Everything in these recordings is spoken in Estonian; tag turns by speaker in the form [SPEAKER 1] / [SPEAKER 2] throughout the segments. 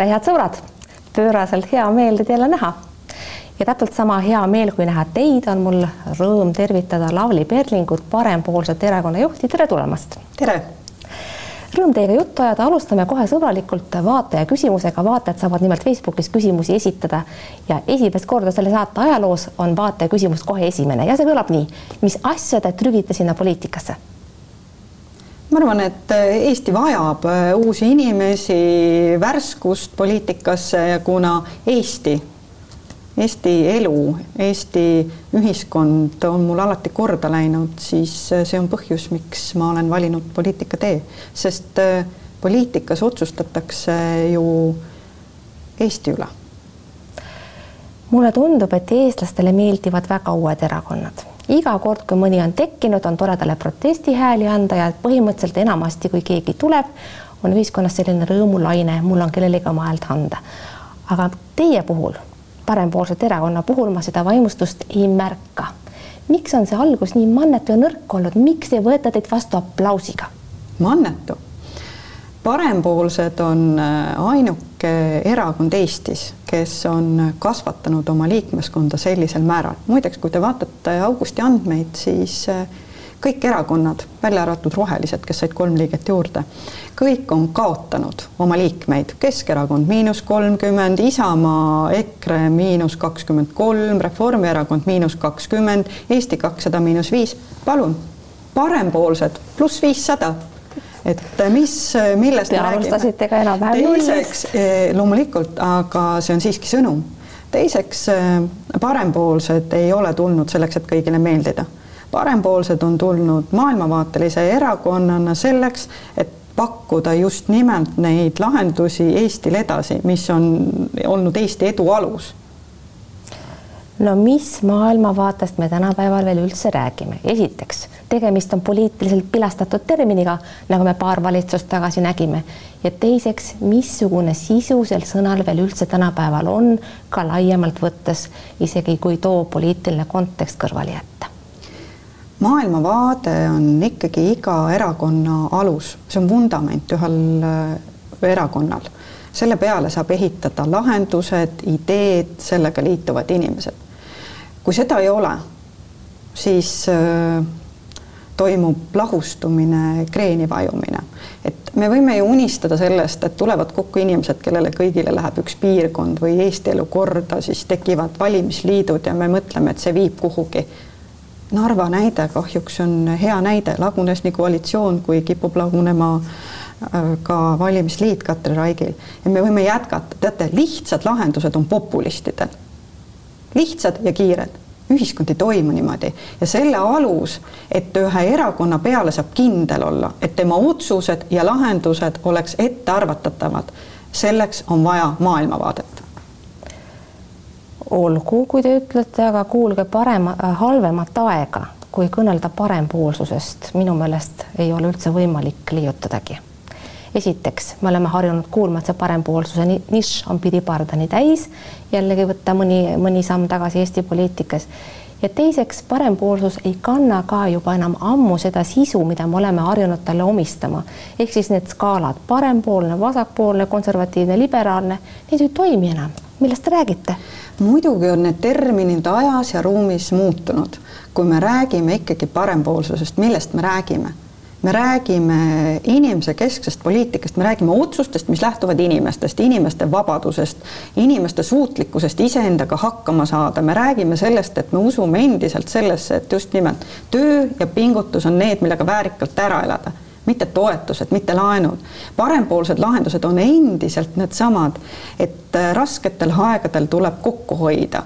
[SPEAKER 1] tere, head sõbrad! pööraselt hea meel teid jälle näha. ja täpselt sama hea meel, kui näha teid, on mul rõõm tervitada Lavly Perlingut, Parempoolsete erakonna juhti, tere tulemast!
[SPEAKER 2] tere!
[SPEAKER 1] Rõõm teiega juttu ajada, alustame kohe sõbralikult vaataja küsimusega, vaatajad saavad nimelt Facebookis küsimusi esitada ja esimest korda selle saate ajaloos on vaataja küsimus kohe esimene ja see kõlab nii. mis asja te trügite sinna poliitikasse?
[SPEAKER 2] Ma arvan, et Eesti vajab uusi inimesi, värskust poliitikasse ja kuna Eesti Eesti elu, Eesti ühiskond on mul alati korda läinud, siis see on põhjus, miks ma olen valinud poliitika tee, sest äh, poliitikas otsustatakse ju Eesti üle.
[SPEAKER 1] mulle tundub, et eestlastele meeldivad väga uued erakonnad iga kord, kui mõni on tekkinud, on tore talle protestihääli anda ja põhimõtteliselt enamasti, kui keegi tuleb, on ühiskonnas selline rõõmulaine, mul on kellelegi oma häält anda. aga teie puhul parempoolsete erakonna puhul ma seda vaimustust ei märka. miks on see algus nii mannetu ja nõrk olnud, miks ei võeta teid vastu aplausiga?
[SPEAKER 2] mannetu? Parempoolsed on äh, ainuke erakond Eestis, kes on kasvatanud oma liikmeskonda sellisel määral. muideks, kui te vaatate augusti andmeid, siis äh, kõik erakonnad, välja arvatud rohelised, kes said kolm liiget juurde, kõik on kaotanud oma liikmeid. Keskerakond miinus kolmkümmend, Isamaa, EKRE miinus kakskümmend kolm, Reformierakond miinus kakskümmend, Eesti kakssada miinus viis. palun, parempoolsed pluss viissada et mis, millest
[SPEAKER 1] Te alustasite ka enam-vähem
[SPEAKER 2] nullist. eh, loomulikult, aga see on siiski sõnum. teiseks, parempoolsed ei ole tulnud selleks, et kõigile meeldida parempoolsed on tulnud maailmavaatelise erakonnana selleks, et pakkuda just nimelt neid lahendusi Eestile edasi, mis on olnud Eesti edu alus
[SPEAKER 1] no mis maailmavaatest me tänapäeval veel üldse räägime? esiteks, tegemist on poliitiliselt pilastatud terminiga, nagu me paar valitsust tagasi nägime. ja teiseks, missugune sisu sel sõnal veel üldse tänapäeval on, ka laiemalt võttes, isegi kui too poliitiline kontekst kõrvale jätta
[SPEAKER 2] maailmavaade on ikkagi iga erakonna alus, see on vundament ühel äh, erakonnal. selle peale saab ehitada lahendused, ideed, sellega liituvad inimesed. Kui seda ei ole, siis äh, toimub lahustumine, kreeni vajumine. et me võime ju unistada sellest, et tulevad kokku inimesed, kellele kõigile läheb üks piirkond või Eesti elu korda, siis tekivad valimisliidud ja me mõtleme, et see viib kuhugi Narva näide kahjuks on hea näide, lagunes nii koalitsioon kui kipub lagunema äh, ka valimisliit Katri Raigil ja me võime jätkata, teate, lihtsad lahendused on populistidel. Lihtsad ja kiired, ühiskond ei toimu niimoodi. Ja selle alus, et ühe erakonna peale saab kindel olla, et tema otsused ja lahendused oleks ettearvatatavad, selleks on vaja maailmavaadet.
[SPEAKER 1] Olgu, kui te ütlete, aga kuulge parema, äh, halvemat aega, kui kõnelda parempoolsusest, minu meelest ei ole üldse võimalik liiutadagi. Esiteks, me oleme harjunud kuulma, et see parempoolsuse nišš on pidipardani täis, jällegi võtta mõni, mõni samm tagasi Eesti poliitikas ja teiseks, parempoolsus ei kanna ka juba enam ammu seda sisu, mida me oleme harjunud talle omistama. ehk siis need skaalad, parempoolne, vasakpoolne, konservatiivne, liberaalne, need ei toimi enam. millest te räägite?
[SPEAKER 2] muidugi on need terminid ajas ja ruumis muutunud. kui me räägime ikkagi parempoolsusest, millest me räägime? Me räägime inimese kesksest poliitikast, me räägime otsustest, mis lähtuvad inimestest, inimeste vabadusest, inimeste suutlikkusest iseendaga hakkama saada, me räägime sellest, et me usume endiselt sellesse, et just nimelt töö ja pingutus on need, millega väärikalt ära elada. Mitte toetused, mitte laenud. parempoolsed lahendused on endiselt needsamad, et rasketel aegadel tuleb kokku hoida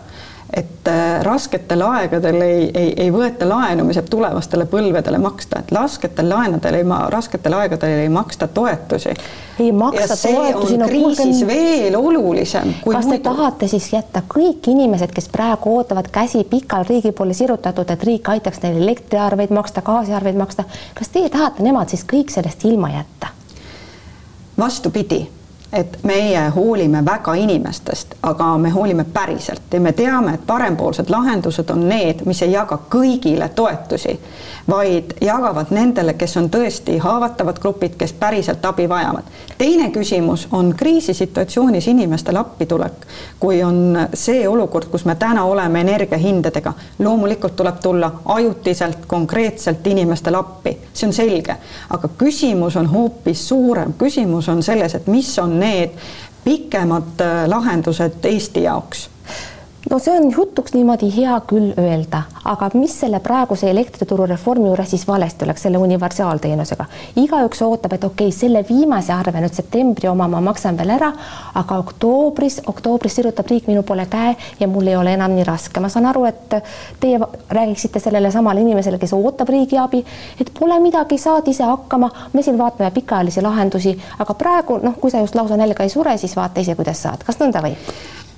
[SPEAKER 2] et äh, rasketel aegadel ei, ei, ei võeta laenu, mis jääb tulevastele põlvedele maksta, et rasketel laenudel ei, rasketel aegadel ei maksta toetusi.
[SPEAKER 1] ei maksta toetusi.
[SPEAKER 2] no kuulge, veel olulisem.
[SPEAKER 1] kas te muidu... tahate siis jätta kõik inimesed, kes praegu ootavad käsi pikal riigi poole sirutatud, et riik aitaks neil elektriarveid maksta, gaasiarveid maksta, kas teie tahate nemad siis kõik sellest ilma jätta?
[SPEAKER 2] vastupidi et meie hoolime väga inimestest, aga me hoolime päriselt. Ja me teame, et parempoolsed lahendused on need, mis ei jaga kõigile toetusi, vaid jagavad nendele, kes on tõesti haavatavad grupid, kes päriselt abi vajavad. teine küsimus on kriisisituatsioonis inimestele appitulek, kui on see olukord, kus me täna oleme energiahindadega, loomulikult tuleb tulla ajutiselt, konkreetselt inimestele appi, see on selge, aga küsimus on hoopis suurem, küsimus on selles, et mis on need pikemad äh, lahendused Eesti jaoks
[SPEAKER 1] no see on jutuks niimoodi hea küll öelda, aga mis selle praeguse elektrituru reformi juures siis valesti oleks selle universaalteenusega? igaüks ootab, et okei okay,, selle viimase arve nüüd septembri oma ma maksan veel ära, aga oktoobris, oktoobris sirutab riik minu poole käe ja mul ei ole enam nii raske. ma saan aru, et teie räägiksite sellele samale inimesele, kes ootab riigi abi, et pole midagi, saad ise hakkama, me siin vaatame pikaajalisi lahendusi, aga praegu noh, kui sa just lausa nälga ei sure, siis vaata ise, kuidas saad, kas nõnda või?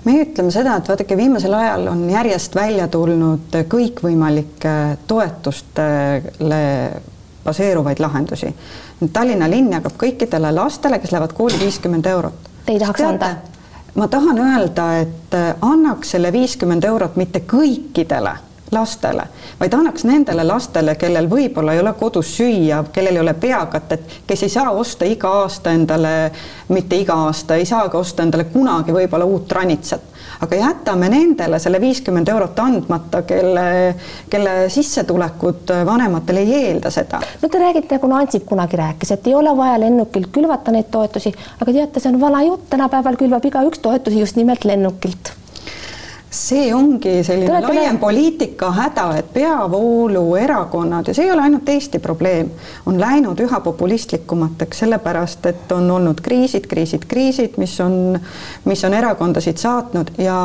[SPEAKER 2] Meie ütleme seda, et vaadake, viimasel ajal on järjest välja tulnud kõikvõimalike toetustele baseeruvaid lahendusi. Tallinna linn jagab kõikidele lastele, kes lähevad kooli, viiskümmend eurot.
[SPEAKER 1] Te ei tahaks anda?
[SPEAKER 2] ma tahan öelda, et annaks selle viiskümmend eurot mitte kõikidele lastele, vaid annaks nendele lastele, kellel võib-olla ei ole kodus süüa, kellel ei ole peakatet, kes ei saa osta iga aasta endale, mitte iga aasta, ei saa ka osta endale kunagi võib-olla uut ranitsat aga jätame nendele selle viiskümmend eurot andmata, kelle, kelle sissetulekud vanematel ei eelda seda.
[SPEAKER 1] no te räägite, nagu Ansip kunagi rääkis, et ei ole vaja lennukilt külvata neid toetusi, aga teate, see on vana jutt, tänapäeval külvab igaüks toetusi just nimelt lennukilt
[SPEAKER 2] see ongi selline Tulete laiem poliitika häda, et peavooluerakonnad ja see ei ole ainult Eesti probleem, on läinud üha populistlikumateks, sellepärast et on olnud kriisid, kriisid, kriisid, mis on, mis on erakondasid saatnud ja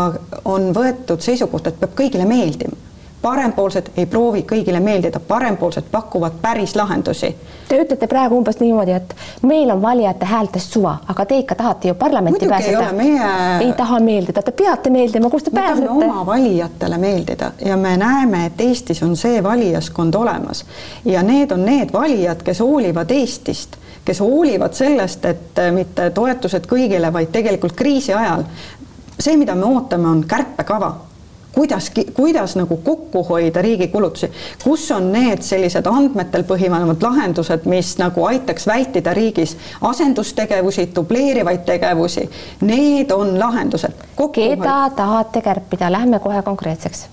[SPEAKER 2] on võetud seisukoht, et peab kõigile meeldima parempoolsed ei proovi kõigile meeldida, parempoolsed pakuvad päris lahendusi.
[SPEAKER 1] Te ütlete praegu umbes niimoodi, et meil on valijate häältest suva, aga te ikka tahate ju parlamenti
[SPEAKER 2] Muidugi pääseda. Meie...
[SPEAKER 1] ei taha meeldida, te peate meeldima, kust te me pääsete?
[SPEAKER 2] oma valijatele meeldida ja me näeme, et Eestis on see valijaskond olemas ja need on need valijad, kes hoolivad Eestist kes hoolivad sellest, et mitte toetused kõigile, vaid tegelikult kriisi ajal see, mida me ootame, on kärpekava kuidas, kuidas nagu kokku hoida riigi kulutusi, kus on need sellised andmetel põhinevad lahendused, mis nagu aitaks vältida riigis asendustegevusi, dubleerivaid tegevusi, need on lahendused.
[SPEAKER 1] keda tahate kärpida, lähme kohe konkreetseks.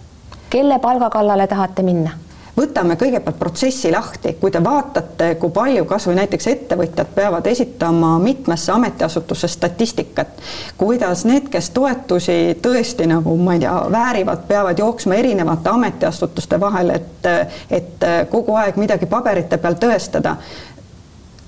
[SPEAKER 1] kelle palga kallale tahate minna?
[SPEAKER 2] Võtame kõigepealt protsessi lahti, kui te vaatate, kui palju kasvõi näiteks ettevõtjad peavad esitama mitmesse ametiasutusse statistikat, kuidas need, kes toetusi tõesti nagu ma ei tea, väärivad, peavad jooksma erinevate ametiasutuste vahel, et, et kogu aeg midagi paberite peal tõestada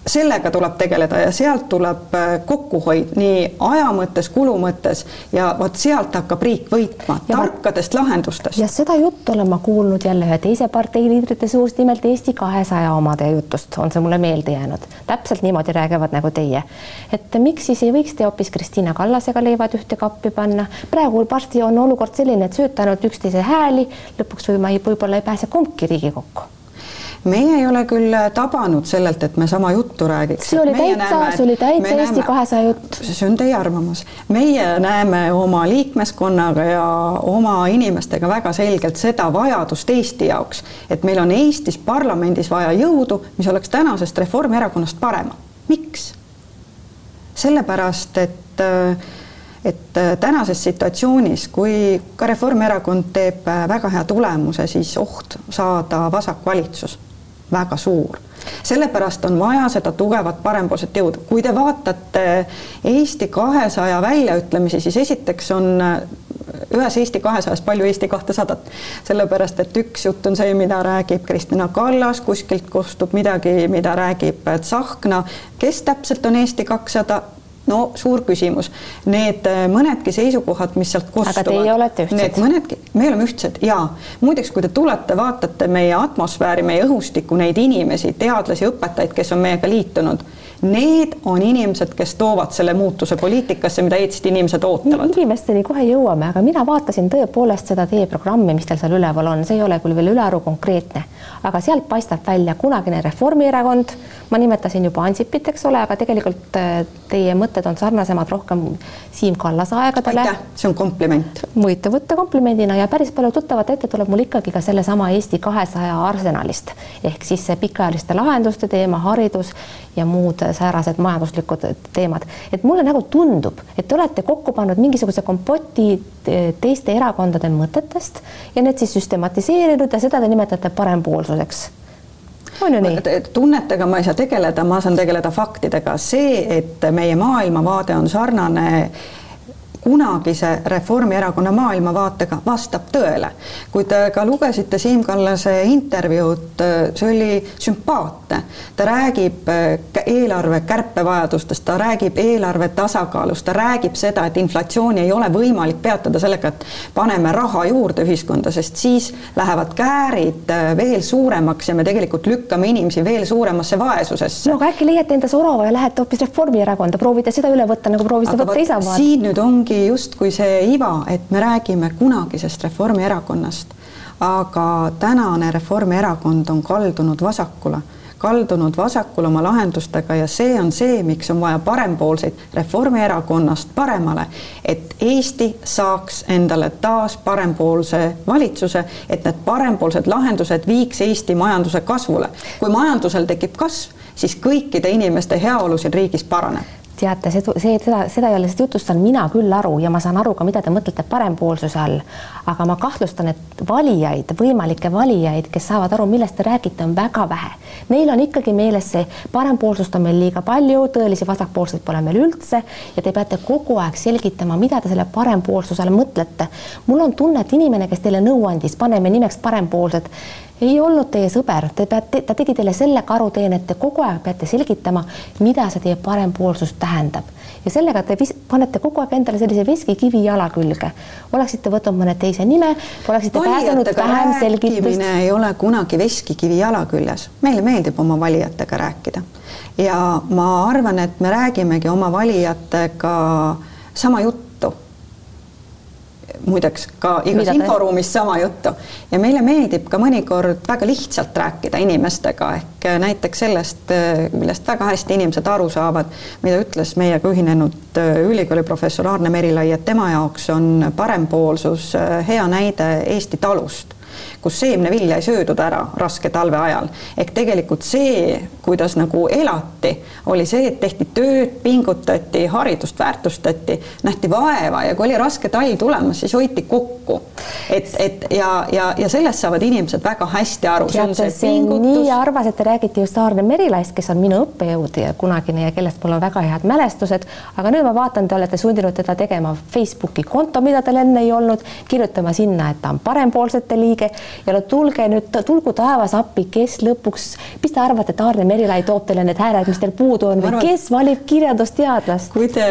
[SPEAKER 2] sellega tuleb tegeleda ja sealt tuleb äh, kokkuhoid nii aja mõttes, kulu mõttes ja vot sealt hakkab riik võitma ja tarkadest lahendustest.
[SPEAKER 1] ja seda juttu olen ma kuulnud jälle ühe teise partei liidrite suust, nimelt Eesti kahesaja omade jutust on see mulle meelde jäänud. täpselt niimoodi räägivad nagu teie. et miks siis ei võiks te hoopis Kristina Kallasega leivad ühte kappi panna? praegu varsti on olukord selline, et sööte ainult üksteise hääli, lõpuks või ma ei, võib-olla ei pääse kumbki Riigikokku
[SPEAKER 2] meie ei ole küll tabanud sellelt, et me sama juttu räägiks.
[SPEAKER 1] see oli täitsa, see oli täitsa Eesti kahesaja jutt.
[SPEAKER 2] see on teie arvamus. meie näeme oma liikmeskonnaga ja oma inimestega väga selgelt seda vajadust Eesti jaoks, et meil on Eestis parlamendis vaja jõudu, mis oleks tänasest Reformierakonnast parema. miks? sellepärast, et et tänases situatsioonis, kui ka Reformierakond teeb väga hea tulemuse, siis oht saada vasakvalitsus väga suur. sellepärast on vaja seda tugevat parempoolset jõudu. kui te vaatate Eesti kahesaja väljaütlemisi, siis esiteks on ühes Eesti kahesajas palju Eesti kahtesadat, sellepärast et üks jutt on see, mida räägib Kristina Kallas, kuskilt kostub midagi, mida räägib Tsahkna, kes täpselt on Eesti kakssada, no suur küsimus. Need äh, mõnedki seisukohad, mis sealt kostuvad.
[SPEAKER 1] aga teie olete ühtsed?
[SPEAKER 2] Need mõnedki, me oleme ühtsed ja muideks, kui te tulete, vaatate meie atmosfääri, meie õhustikku, neid inimesi, teadlasi, õpetajaid, kes on meiega liitunud Need on inimesed, kes toovad selle muutuse poliitikasse, mida Eesti inimesed ootavad.
[SPEAKER 1] inimesteni kohe jõuame, aga mina vaatasin tõepoolest seda teie programmi, mis teil seal üleval on, see ei ole küll veel ülearu konkreetne, aga sealt paistab välja kunagine Reformierakond, ma nimetasin juba Ansipit, eks ole, aga tegelikult äh, teie mõtted on sarnasemad rohkem Siim Kallase aegadele.
[SPEAKER 2] see on kompliment.
[SPEAKER 1] võite võtta komplimendina ja päris palju tuttavat ette tuleb mul ikkagi ka sellesama Eesti kahesaja arsenalist ehk siis see pikaajaliste lahenduste teema, haridus ja muud säärased majanduslikud teemad. et mulle nagu tundub, et te olete kokku pannud mingisuguse kompoti teiste erakondade mõtetest ja need siis süstematiseerinud ja seda te nimetate parempoolsuseks on ju nii?
[SPEAKER 2] tunnetega ma ei saa tegeleda, ma saan tegeleda faktidega, see, et meie maailmavaade on sarnane kunagise Reformierakonna maailmavaatega vastab tõele. kui te ka lugesite Siim Kallase intervjuud, see oli sümpaatne. ta räägib äh, eelarve kärpevajadustest, ta räägib eelarve tasakaalust, ta räägib seda, et inflatsiooni ei ole võimalik peatada sellega, et paneme raha juurde ühiskonda, sest siis lähevad käärid äh, veel suuremaks ja me tegelikult lükkame inimesi veel suuremasse vaesusesse.
[SPEAKER 1] no aga äkki leiate enda sorava ja lähete hoopis Reformierakonda, proovite seda üle võtta, nagu proovisite võtta Isamaad.
[SPEAKER 2] siin nüüd ongi ongi justkui see iva, et me räägime kunagisest Reformierakonnast, aga tänane Reformierakond on kaldunud vasakule, kaldunud vasakule oma lahendustega ja see on see, miks on vaja parempoolseid Reformierakonnast paremale, et Eesti saaks endale taas parempoolse valitsuse, et need parempoolsed lahendused viiks Eesti majanduse kasvule. kui majandusel tekib kasv, siis kõikide inimeste heaolu siin riigis paraneb
[SPEAKER 1] teate, see, see, seda, seda jälle jutustan mina küll aru ja ma saan aru ka, mida te mõtlete parempoolsuse all. aga ma kahtlustan, et valijaid, võimalikke valijaid, kes saavad aru, millest te räägite, on väga vähe. Neil on ikkagi meeles see parempoolsust on meil liiga palju, tõelisi vasakpoolseid pole meil üldse ja te peate kogu aeg selgitama, mida te selle parempoolsuse all mõtlete. mul on tunne, et inimene, kes teile nõu andis, paneme nimeks parempoolsed ei olnud teie sõber, te peate, ta tegi teile selle karuteene, et te kogu aeg peate selgitama, mida see teie parempoolsus tähendab. Ja sellega te vis, panete kogu aeg endale sellise veskikivi jala külge. oleksite võtnud mõne teise nime, oleksite pääsenud vähem selgitust.
[SPEAKER 2] ei ole kunagi veskikivi jala küljes, meile meeldib oma valijatega rääkida. Ja ma arvan, et me räägimegi oma valijatega sama juttu muideks ka igas inforuumis sama juttu. Ja meile meeldib ka mõnikord väga lihtsalt rääkida inimestega ehk näiteks sellest, millest väga hästi inimesed aru saavad, mida ütles meiega ühinenud ülikooli professor Aarne Merilai, et tema jaoks on parempoolsus hea näide Eesti talust kus seemnevilja ei söödud ära raske talve ajal. ehk tegelikult see, kuidas nagu elati, oli see, et tehti tööd, pingutati, haridust väärtustati, nähti vaeva ja kui oli raske talv tulemas, siis hoiti kokku. et, et ja, ja, ja sellest saavad inimesed väga hästi aru.
[SPEAKER 1] nii arvas, et te räägite just Aarne Merilaist, kes on minu õppejõud ja kunagine ja kellest mul on väga head mälestused, aga nüüd ma vaatan, te olete sundinud teda tegema Facebooki konto, mida tal enne ei olnud, kirjutama sinna, et ta on parempoolsete liige ja no tulge nüüd, tulgu taevas appi, kes lõpuks, mis te arvate, et Aarne Merilai toob teile need hääled, mis teil puudu on või arvan, kes valib kirjandusteadlast?
[SPEAKER 2] kui te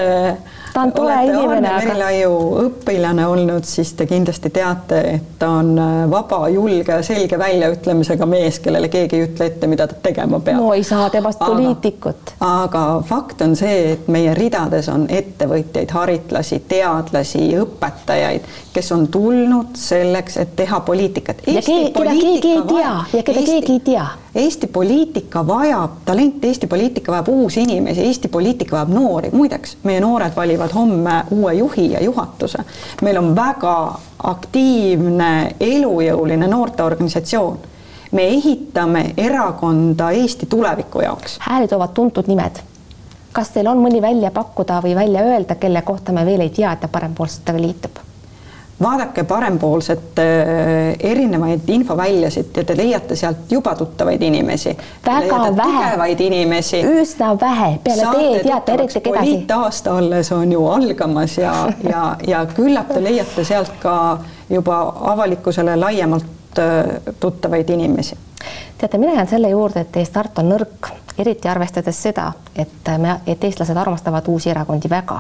[SPEAKER 2] ta on tore inimene, aga. Merilaiu õpilane olnud, siis te kindlasti teate, et ta on äh, vaba, julge, selge väljaütlemisega mees, kellele keegi ei ütle ette, mida ta tegema peab.
[SPEAKER 1] no ei saa temast poliitikut.
[SPEAKER 2] aga fakt on see, et meie ridades on ettevõtjaid, haritlasi, teadlasi, õpetajaid, kes on tulnud selleks, et teha poliitikat.
[SPEAKER 1] ja keda keegi ei tea ja keda Eesti, keegi ei tea
[SPEAKER 2] Eesti poliitika vajab talenti, Eesti poliitika vajab uusi inimesi, Eesti poliitika vajab noori, muideks meie noored valivad homme uue juhi ja juhatuse. meil on väga aktiivne, elujõuline noorteorganisatsioon. me ehitame erakonda Eesti tuleviku jaoks.
[SPEAKER 1] hääli toovad tuntud nimed. kas teil on mõni välja pakkuda või välja öelda, kelle kohta me veel ei tea, et ta parempoolsetega liitub?
[SPEAKER 2] Vaadake parempoolset äh, erinevaid infoväljasid ja te leiate sealt juba tuttavaid inimesi.
[SPEAKER 1] väga vähe.
[SPEAKER 2] tugevaid inimesi.
[SPEAKER 1] üsna vähe, peale teie teate eriti kedasi.
[SPEAKER 2] poliitaasta alles on ju algamas ja, ja, ja küllap te leiate sealt ka juba avalikkusele laiemalt äh, tuttavaid inimesi.
[SPEAKER 1] teate, mina jään selle juurde, et teie start on nõrk, eriti arvestades seda, et me, et eestlased armastavad uusi erakondi väga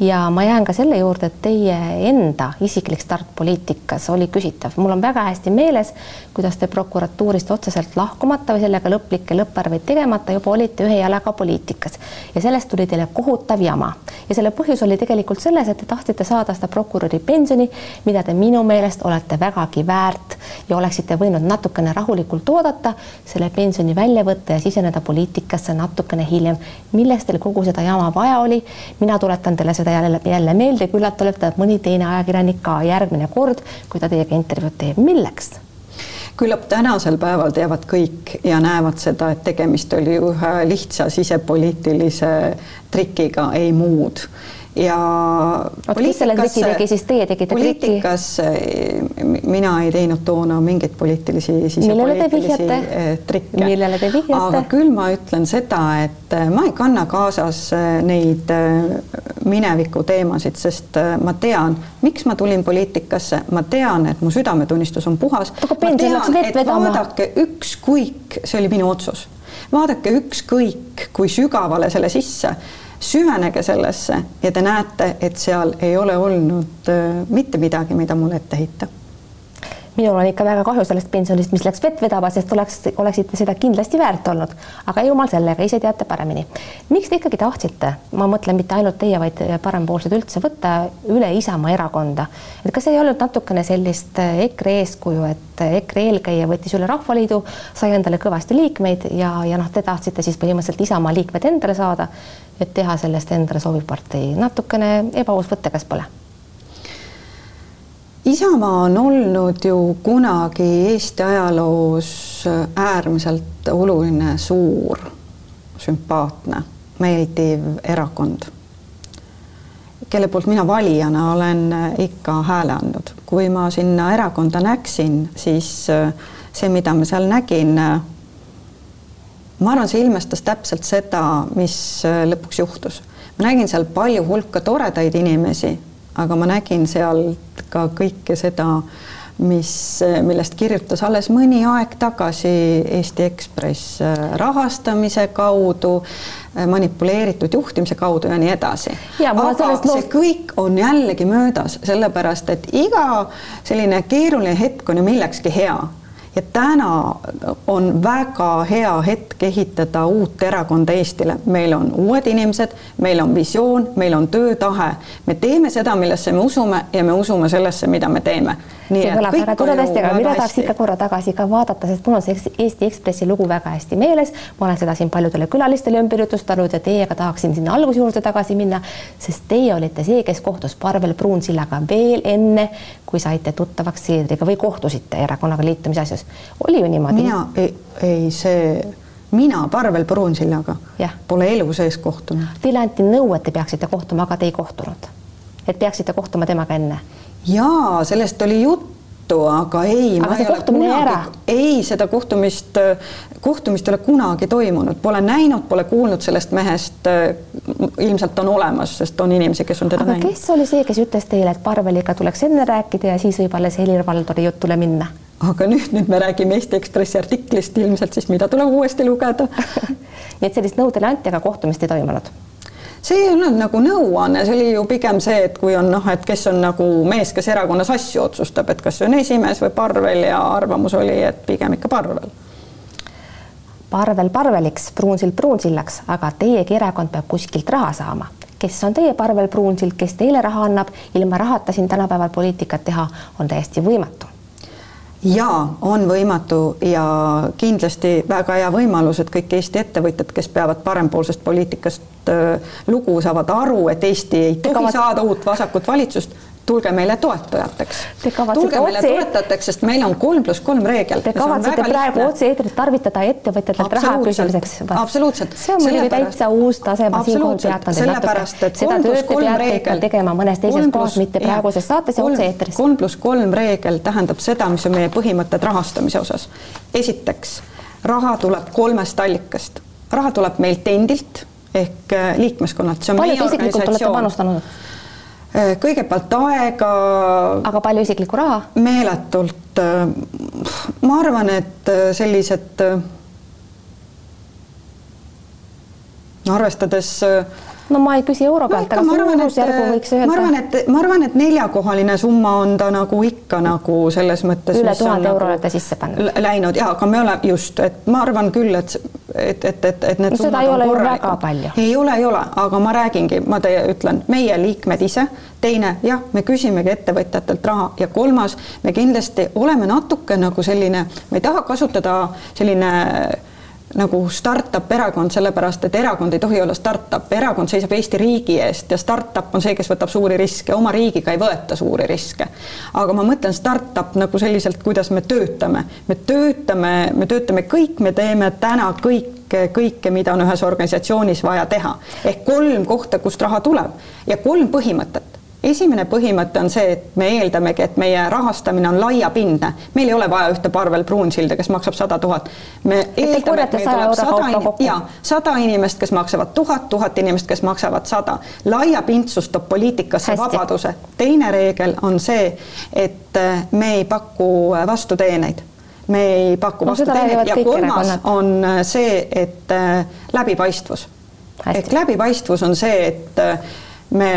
[SPEAKER 1] ja ma jään ka selle juurde, et teie enda isiklik start poliitikas oli küsitav. mul on väga hästi meeles, kuidas te prokuratuurist otseselt lahkumata või sellega lõplikke lõpparveid tegemata juba olite ühe jalaga poliitikas ja sellest tuli teile kohutav jama. ja selle põhjus oli tegelikult selles, et te tahtsite saada seda prokuröri pensioni, mida te minu meelest olete vägagi väärt ja oleksite võinud natukene rahulikult oodata, selle pensioni välja võtta ja siseneda poliitikasse natukene hiljem. milleks teil kogu seda jama vaja oli? mina tuletan teile seda seda jälle, jälle meelde, küllap tuletab mõni teine ajakirjanik ka järgmine kord, kui ta teiega intervjuud teeb, milleks?
[SPEAKER 2] küllap tänasel päeval teavad kõik ja näevad seda, et tegemist oli ühe lihtsa sisepoliitilise trikiga, ei muud ja
[SPEAKER 1] oot, triki tegi, siis teie tegite
[SPEAKER 2] poliitikas triki? mina ei teinud toona mingeid poliitilisi
[SPEAKER 1] sisepoliitilisi
[SPEAKER 2] eh, trikke.
[SPEAKER 1] millele te vihjate?
[SPEAKER 2] aga küll ma ütlen seda, et eh, ma ei kanna kaasas eh, neid mineviku teemasid, sest ma tean, miks ma tulin poliitikasse, ma tean, et mu südametunnistus on puhas. vaadake ükskõik, see oli minu otsus, vaadake ükskõik kui sügavale selle sisse. Süvenege sellesse ja te näete, et seal ei ole olnud äh, mitte midagi, mida mulle ette heita
[SPEAKER 1] minul on ikka väga kahju sellest pensionist, mis läks vett vedama, sest oleks, oleksite seda kindlasti väärt olnud, aga jumal sellega, ise teate paremini. miks te ikkagi tahtsite, ma mõtlen mitte ainult teie, vaid parempoolsed üldse võtta üle Isamaa erakonda, et kas ei olnud natukene sellist EKRE eeskuju, et EKRE eelkäija võttis üle Rahvaliidu, sai endale kõvasti liikmeid ja, ja noh, te tahtsite siis põhimõtteliselt Isamaa liikmed endale saada, et teha sellest endale sobiv partei, natukene ebaaus võte, kas pole?
[SPEAKER 2] Isamaa on olnud ju kunagi Eesti ajaloos äärmiselt oluline, suur, sümpaatne, meeldiv erakond, kelle poolt mina valijana olen ikka hääle andnud. kui ma sinna erakonda läksin, siis see, mida ma seal nägin, ma arvan, see ilmestas täpselt seda, mis lõpuks juhtus. ma nägin seal palju hulka toredaid inimesi aga ma nägin sealt ka kõike seda, mis, millest kirjutas alles mõni aeg tagasi Eesti Ekspress rahastamise kaudu, manipuleeritud juhtimise kaudu ja nii edasi. aga loost... see kõik on jällegi möödas, sellepärast et iga selline keeruline hetk on ju millekski hea ja täna on väga hea hetk ehitada uut erakonda Eestile. meil on uued inimesed, meil on visioon, meil on töötahe, me teeme seda, millesse me usume ja me usume sellesse, mida me teeme
[SPEAKER 1] see kõlab väga toredasti, aga mina tahaks ikka korra tagasi ka vaadata, sest mul on see Eesti Ekspressi lugu väga hästi meeles. ma olen seda siin paljudele külalistele ümber jutustanud ja teiega tahaksin sinna alguse juurde tagasi minna, sest teie olite see, kes kohtus Parvel Pruunsillaga veel enne, kui saite tuttavaks Seedriga või kohtusite erakonnaga liitumise asjus. oli ju niimoodi?
[SPEAKER 2] mina ei, ei see mina Parvel Pruunsillaga pole elu sees kohtunud.
[SPEAKER 1] Teile anti nõu, et te peaksite kohtuma, aga te ei kohtunud. et peaksite kohtuma temaga enne
[SPEAKER 2] jaa, sellest oli juttu, aga ei.
[SPEAKER 1] aga see kohtumine jäi ära?
[SPEAKER 2] ei, seda kohtumist, kohtumist ei ole kunagi toimunud, pole näinud, pole kuulnud sellest mehest. ilmselt on olemas, sest on inimesi, kes on teda
[SPEAKER 1] aga
[SPEAKER 2] näinud.
[SPEAKER 1] kes oli see, kes ütles teile, et Parveliga tuleks enne rääkida ja siis võib alles Helir-Valdori jutule minna?
[SPEAKER 2] aga nüüd, nüüd me räägime Eesti Ekspressi artiklist ilmselt siis, mida tuleb uuesti lugeda
[SPEAKER 1] nii et sellist nõu teile anti, aga kohtumist ei toimunud
[SPEAKER 2] see ei olnud nagu nõuanne, see oli ju pigem see, et kui on noh, et kes on nagu mees, kes erakonnas asju otsustab, et kas see on esimees või Parvel ja arvamus oli, et pigem ikka Parvel.
[SPEAKER 1] Parvel Parveliks, Pruunsild Pruunsillaks, aga teiegi erakond peab kuskilt raha saama. kes on teie Parvel Pruunsild, kes teile raha annab, ilma rahata siin tänapäeval poliitikat teha on täiesti võimatu
[SPEAKER 2] jaa, on võimatu ja kindlasti väga hea võimalus, et kõik Eesti ettevõtjad, kes peavad parempoolsest poliitikast äh, lugu, saavad aru, et Eesti ei tohi saada uut vasakut valitsust tulge meile toetajateks. tulge meile otse... toetajateks, sest meil on kolm pluss kolm reegel.
[SPEAKER 1] Te kavatsete praegu otse-eetrit tarvitada ettevõtjatelt raha küsimiseks?
[SPEAKER 2] absoluutselt.
[SPEAKER 1] see on muidugi täitsa uus tase, ma siinkohal peatan teid natuke. seda tööd te peate tegema mõnes teises kohas, mitte praeguses saates ja otse-eetris.
[SPEAKER 2] kolm pluss kolm reegel tähendab seda, mis on meie põhimõtted rahastamise osas. esiteks, raha tuleb kolmest allikast. raha tuleb meilt endilt ehk äh, liikmeskonnalt.
[SPEAKER 1] palju te isiklikult olete panustanud?
[SPEAKER 2] Äh, kõigepealt aega.
[SPEAKER 1] aga palju isiklikku raha?
[SPEAKER 2] meeletult. Äh, ma arvan, et äh, sellised arvestades
[SPEAKER 1] no ma ei küsi euro pealt, aga suurusjärgu võiks öelda.
[SPEAKER 2] ma arvan, et ma arvan, et neljakohaline summa on ta nagu ikka nagu selles mõttes.
[SPEAKER 1] üle tuhande euro nagu olete sisse pannud.
[SPEAKER 2] Läinud ja, aga me oleme just, et ma arvan küll, et, et, et, et, et need
[SPEAKER 1] no, summad ei on ole korralikud. väga palju.
[SPEAKER 2] ei ole, ei ole, aga ma räägingi, ma teie ütlen, meie liikmed ise, teine jah, me küsimegi ettevõtjatelt raha ja kolmas, me kindlasti oleme natuke nagu selline, ma ei taha kasutada selline nagu startup erakond, sellepärast et erakond ei tohi olla startup, erakond seisab Eesti riigi eest ja startup on see, kes võtab suuri riske, oma riigiga ei võeta suuri riske. aga ma mõtlen startup nagu selliselt, kuidas me töötame, me töötame, me töötame kõik, me teeme täna kõike, kõike, mida on ühes organisatsioonis vaja teha. Ehk kolm kohta, kust raha tuleb. Ja kolm põhimõtet esimene põhimõte on see, et me eeldamegi, et meie rahastamine on laiapindne, meil ei ole vaja ühte Parvel Pruunsilda, kes maksab sada tuhat. me eeldame, et meil tuleb sada inimest, jaa, sada inimest, kes maksavad tuhat, tuhat inimest, kes maksavad sada. laiapindsus toob poliitikasse Hästi. vabaduse. teine reegel on see, et äh, me ei paku äh, vastuteeneid me ei paku no, vastuteeneid ja kolmas on äh, see, et läbipaistvus. ehk läbipaistvus on see, et me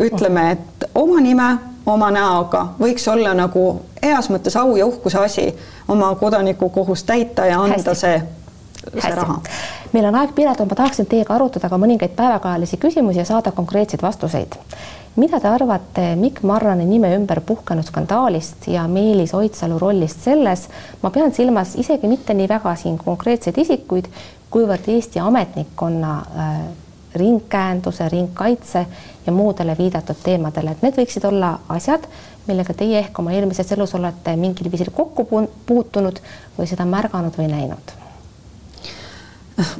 [SPEAKER 2] ütleme, et oma nime, oma näoga võiks olla nagu heas mõttes au ja uhkuse asi oma kodanikukohust täita ja anda Hästi. see, Hästi. raha.
[SPEAKER 1] meil on aeg piiratud, ma tahaksin teiega arutada ka mõningaid päevakajalisi küsimusi ja saada konkreetseid vastuseid. mida te arvate Mikk Marrani nime ümber puhkenud skandaalist ja Meelis Oidsalu rollist selles, ma pean silmas isegi mitte nii väga siin konkreetseid isikuid, kuivõrd Eesti ametnikkonna äh, ringkäenduse, ringkaitse ja muudele viidatud teemadele, et need võiksid olla asjad, millega teie ehk oma eelmises elus olete mingil viisil kokku puutunud või seda märganud või näinud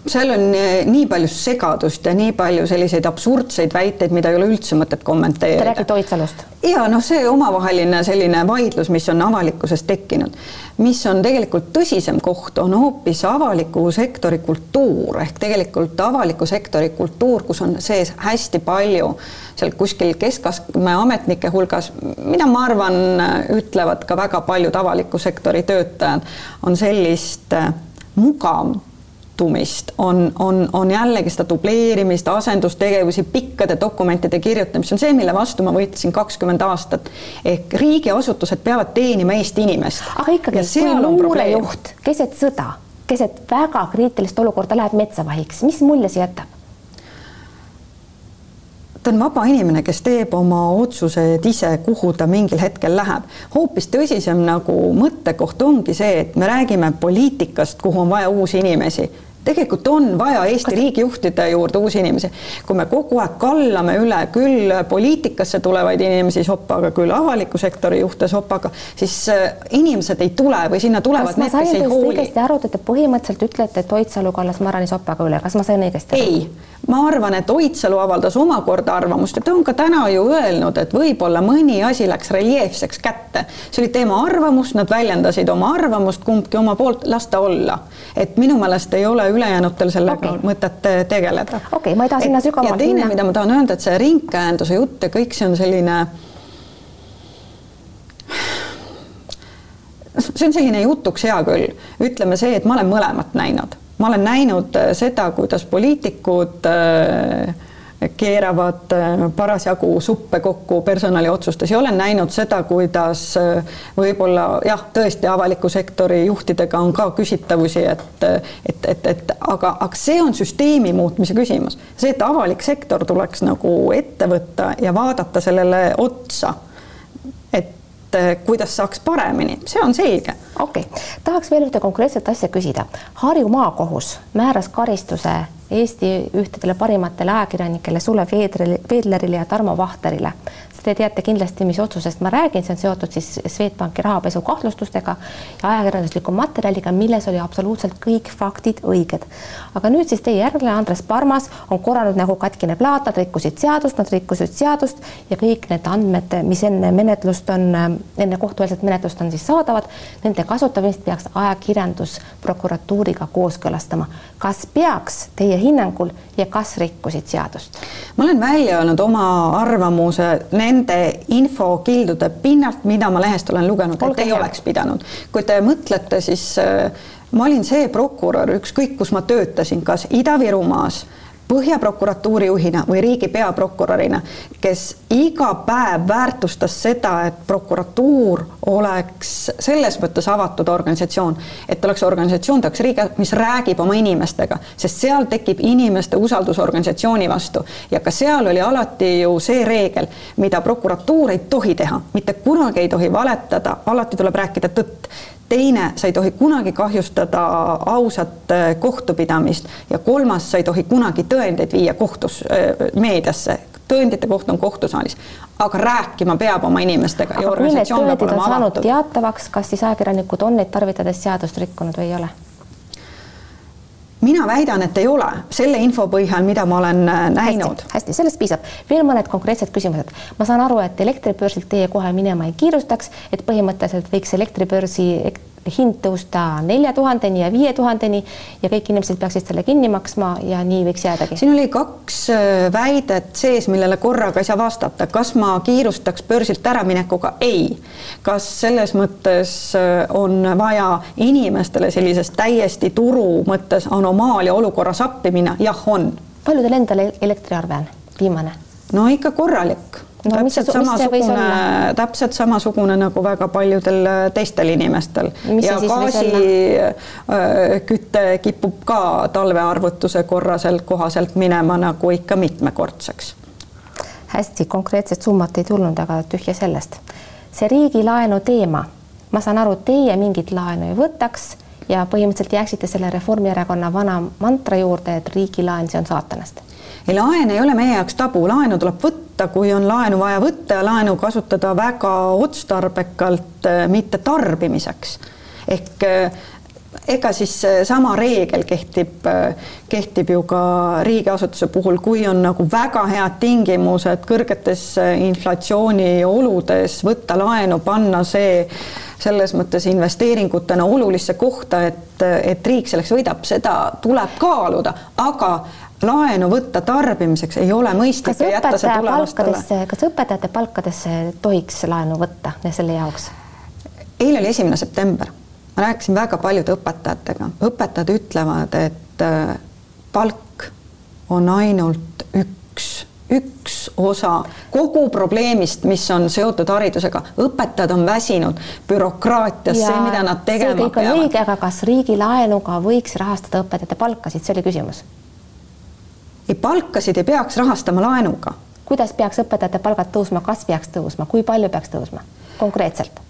[SPEAKER 2] seal on eh, nii palju segadust ja nii palju selliseid absurdseid väiteid, mida ei ole üldse mõtet kommenteerida.
[SPEAKER 1] Te räägite Oidsalust?
[SPEAKER 2] ja noh, see omavaheline selline vaidlus, mis on avalikkuses tekkinud, mis on tegelikult tõsisem koht, on hoopis avaliku sektori kultuur ehk tegelikult avaliku sektori kultuur, kus on sees hästi palju seal kuskil keskastme ametnike hulgas, mida ma arvan, ütlevad ka väga paljud avaliku sektori töötajad, on sellist eh, mugav muutumist, on, on, on jällegi seda dubleerimist, asendustegevusi, pikkade dokumentide kirjutamist, see on see, mille vastu ma võitlesin kakskümmend aastat. ehk riigiasutused peavad teenima Eesti inimest.
[SPEAKER 1] aga ikkagi, kui luurejuht keset sõda, keset väga kriitilist olukorda läheb metsavahiks, mis mulje see jätab?
[SPEAKER 2] ta on vaba inimene, kes teeb oma otsused ise, kuhu ta mingil hetkel läheb. hoopis tõsisem nagu mõttekoht ongi see, et me räägime poliitikast, kuhu on vaja uusi inimesi tegelikult on vaja Eesti Kas... riigijuhtide juurde uusi inimesi. kui me kogu aeg kallame üle küll poliitikasse tulevaid inimesi sopaga, küll avaliku sektori juhte sopaga, siis äh, inimesed ei tule või sinna tulevad need, kes ei hooli.
[SPEAKER 1] õigesti aru, et te põhimõtteliselt ütlete, et Oidsalu kallas Marani sopaga üle, kas ma sain õigesti
[SPEAKER 2] aru? ei, ma arvan, et Oidsalu avaldas omakorda arvamust ja ta on ka täna ju öelnud, et võib-olla mõni asi läks reljeefseks kätte. see oli tema arvamus, nad väljendasid oma arvamust, kumbki oma poolt, las ta olla. et minu meelest ei ole ülejäänutel sellega okay. mõtet tegeleda.
[SPEAKER 1] okei okay,, ma ei taha sinna sügavamalt
[SPEAKER 2] minna. ja teine, mida ma tahan öelda, et see ringkäenduse jutt ja kõik see on selline see on selline jutuks hea küll, ütleme see, et ma olen mõlemat näinud, ma olen näinud äh, seda, kuidas poliitikud äh, keeravad äh, parasjagu suppe kokku personaliotsustes. Ja olen näinud seda, kuidas äh, võib-olla jah, tõesti avaliku sektori juhtidega on ka küsitavusi, et et, et, et aga, aga see on süsteemi muutmise küsimus, see, et avalik sektor tuleks nagu ette võtta ja vaadata sellele otsa kuidas saaks paremini, see on selge.
[SPEAKER 1] okei okay., tahaks veel ühte konkreetset asja küsida. Harju maakohus määras karistuse Eesti ühtedele parimatele ajakirjanikele Sulev Veedlerile ja Tarmo Vahterile. Te teate kindlasti, mis otsusest ma räägin, see on seotud siis Swedbanki rahapesu kahtlustustega ja ajakirjandusliku materjaliga, milles oli absoluutselt kõik faktid õiged. aga nüüd siis teie järglane Andres Parmas on korranud nagu katkine plaat, nad rikkusid seadust, nad rikkusid seadust ja kõik need andmed, mis enne menetlust on, enne kohtueelset menetlust on siis saadavad, nende kasutamist peaks ajakirjandus prokuratuuriga kooskõlastama. kas peaks teie hinnangul ja kas rikkusid seadust?
[SPEAKER 2] ma olen välja öelnud oma arvamuse nende infokildude pinnalt, mida ma lehest olen lugenud, et ei hea. oleks pidanud. kui te mõtlete, siis äh, ma olin see prokurör, ükskõik kus ma töötasin, kas Ida-Virumaas Põhja prokuratuuri juhina või riigi peaprokurörina, kes iga päev väärtustas seda, et prokuratuur oleks selles mõttes avatud organisatsioon, et oleks organisatsioon, ta oleks riigi, mis räägib oma inimestega, sest seal tekib inimeste usaldus organisatsiooni vastu. Ja ka seal oli alati ju see reegel, mida prokuratuur ei tohi teha, mitte kunagi ei tohi valetada, alati tuleb rääkida tõtt teine, sa ei tohi kunagi kahjustada ausat äh, kohtupidamist ja kolmas, sa ei tohi kunagi tõendeid viia kohtus, äh, meediasse, tõendite koht on kohtusaalis, aga rääkima peab oma inimestega
[SPEAKER 1] aga ja organisatsioon peab olema avatud. teatavaks, kas siis ajakirjanikud on neid tarvitades seadust rikkunud või ei ole?
[SPEAKER 2] Mina väidan, et ei ole selle info põhjal, mida ma olen äh, näinud.
[SPEAKER 1] hästi, sellest piisab. veel mõned konkreetsed küsimused. ma saan aru, et elektribörsilt teie kohe minema ei kiirustaks, et põhimõtteliselt võiks elektribörsi hind tõusta nelja tuhandeni ja viie tuhandeni ja kõik inimesed peaksid selle kinni maksma ja nii võiks jäädagi.
[SPEAKER 2] siin oli kaks äh, väidet sees, millele korraga ei saa vastata, kas ma kiirustaks börsilt äraminekuga, ei. kas selles mõttes äh, on vaja inimestele sellises täiesti turu mõttes anomaalia olukorras appi minna, jah, on.
[SPEAKER 1] palju teil endal elektriarve on, viimane?
[SPEAKER 2] no ikka korralik no, täpselt samasugune, täpselt samasugune nagu väga paljudel äh, teistel inimestel. Mis ja gaasiküte äh, kipub ka talvearvutuse korraselt kohaselt minema nagu ikka mitmekordseks.
[SPEAKER 1] hästi, konkreetset summat ei tulnud, aga tühja sellest. see riigilaenu teema, ma saan aru, teie mingit laenu ei võtaks ja põhimõtteliselt jääksite selle Reformierakonna vana mantra juurde, et riigilaen, see on saatanast.
[SPEAKER 2] Ei, laen ei ole meie jaoks tabu, laenu tuleb võtta, kui on laenu vaja võtta ja laenu kasutada väga otstarbekalt, äh, mitte tarbimiseks. ehk äh, ega siis sama reegel kehtib, kehtib ju ka riigiasutuse puhul, kui on nagu väga head tingimused kõrgetes inflatsiooni oludes võtta laenu, panna see selles mõttes investeeringutena olulisse kohta, et, et riik selleks võidab, seda tuleb kaaluda, aga laenu võtta tarbimiseks ei ole mõistlik ja jätta see tulevastele.
[SPEAKER 1] kas õpetajate palkadesse tohiks laenu võtta selle jaoks?
[SPEAKER 2] eile oli esimene september, ma rääkisin väga paljude õpetajatega, õpetajad ütlevad, et äh, palk on ainult üks, üks osa kogu probleemist, mis on seotud haridusega. õpetajad on väsinud bürokraatiast, see, mida nad tegema
[SPEAKER 1] peavad. see kõik on õige, aga kas riigilaenuga võiks rahastada õpetajate palkasid, see oli küsimus
[SPEAKER 2] ei palkasid ei peaks rahastama laenuga.
[SPEAKER 1] kuidas peaks õpetajate palgad tõusma, kas peaks tõusma, kui palju peaks tõusma konkreetselt?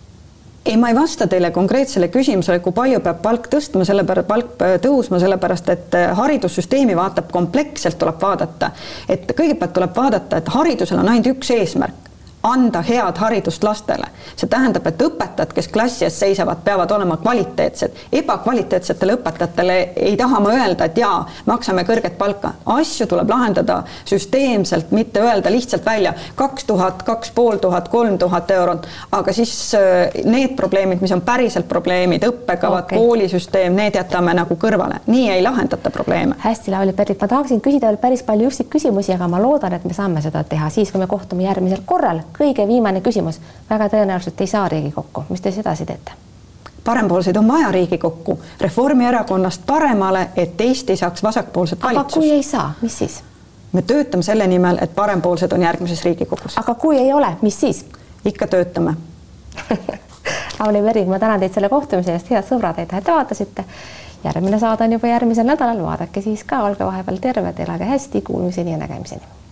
[SPEAKER 2] ei, ma ei vasta teile konkreetsele küsimusele, kui palju peab palk tõstma, sellepärast palk tõusma, sellepärast et äh, haridussüsteemi vaatab kompleksselt, tuleb vaadata, et kõigepealt tuleb vaadata, et haridusel on ainult üks eesmärk anda head haridust lastele. see tähendab, et õpetajad, kes klassi ees seisavad, peavad olema kvaliteetsed. ebakvaliteetsetele õpetajatele ei taha ma öelda, et jaa, maksame kõrget palka. asju tuleb lahendada süsteemselt, mitte öelda lihtsalt välja kaks tuhat, kaks pool tuhat, kolm tuhat eurot, aga siis äh, need probleemid, mis on päriselt probleemid, õppekavad okay., koolisüsteem, need jätame nagu kõrvale. nii ei lahendata probleeme.
[SPEAKER 1] hästi, Lauli Perlik, ma tahaksin küsida veel päris palju üksikküsimusi, aga ma loodan, et me saame seda teha siis, kui me kohtume järgmisel korral kõige viimane küsimus, väga tõenäoliselt ei saa Riigikokku, mis te siis edasi teete?
[SPEAKER 2] parempoolseid on vaja Riigikokku, Reformierakonnast paremale, et Eesti saaks vasakpoolset valitsust.
[SPEAKER 1] aga kui ei saa, mis siis?
[SPEAKER 2] me töötame selle nimel, et parempoolsed on järgmises Riigikogus.
[SPEAKER 1] aga kui ei ole, mis siis?
[SPEAKER 2] ikka töötame
[SPEAKER 1] Auli Verig, ma tänan teid selle kohtumise eest, head sõbrad, aitäh, et vaatasite. järgmine saade on juba järgmisel nädalal, vaadake siis ka, olge vahepeal terved, elage hästi, kuulmiseni ja nägemiseni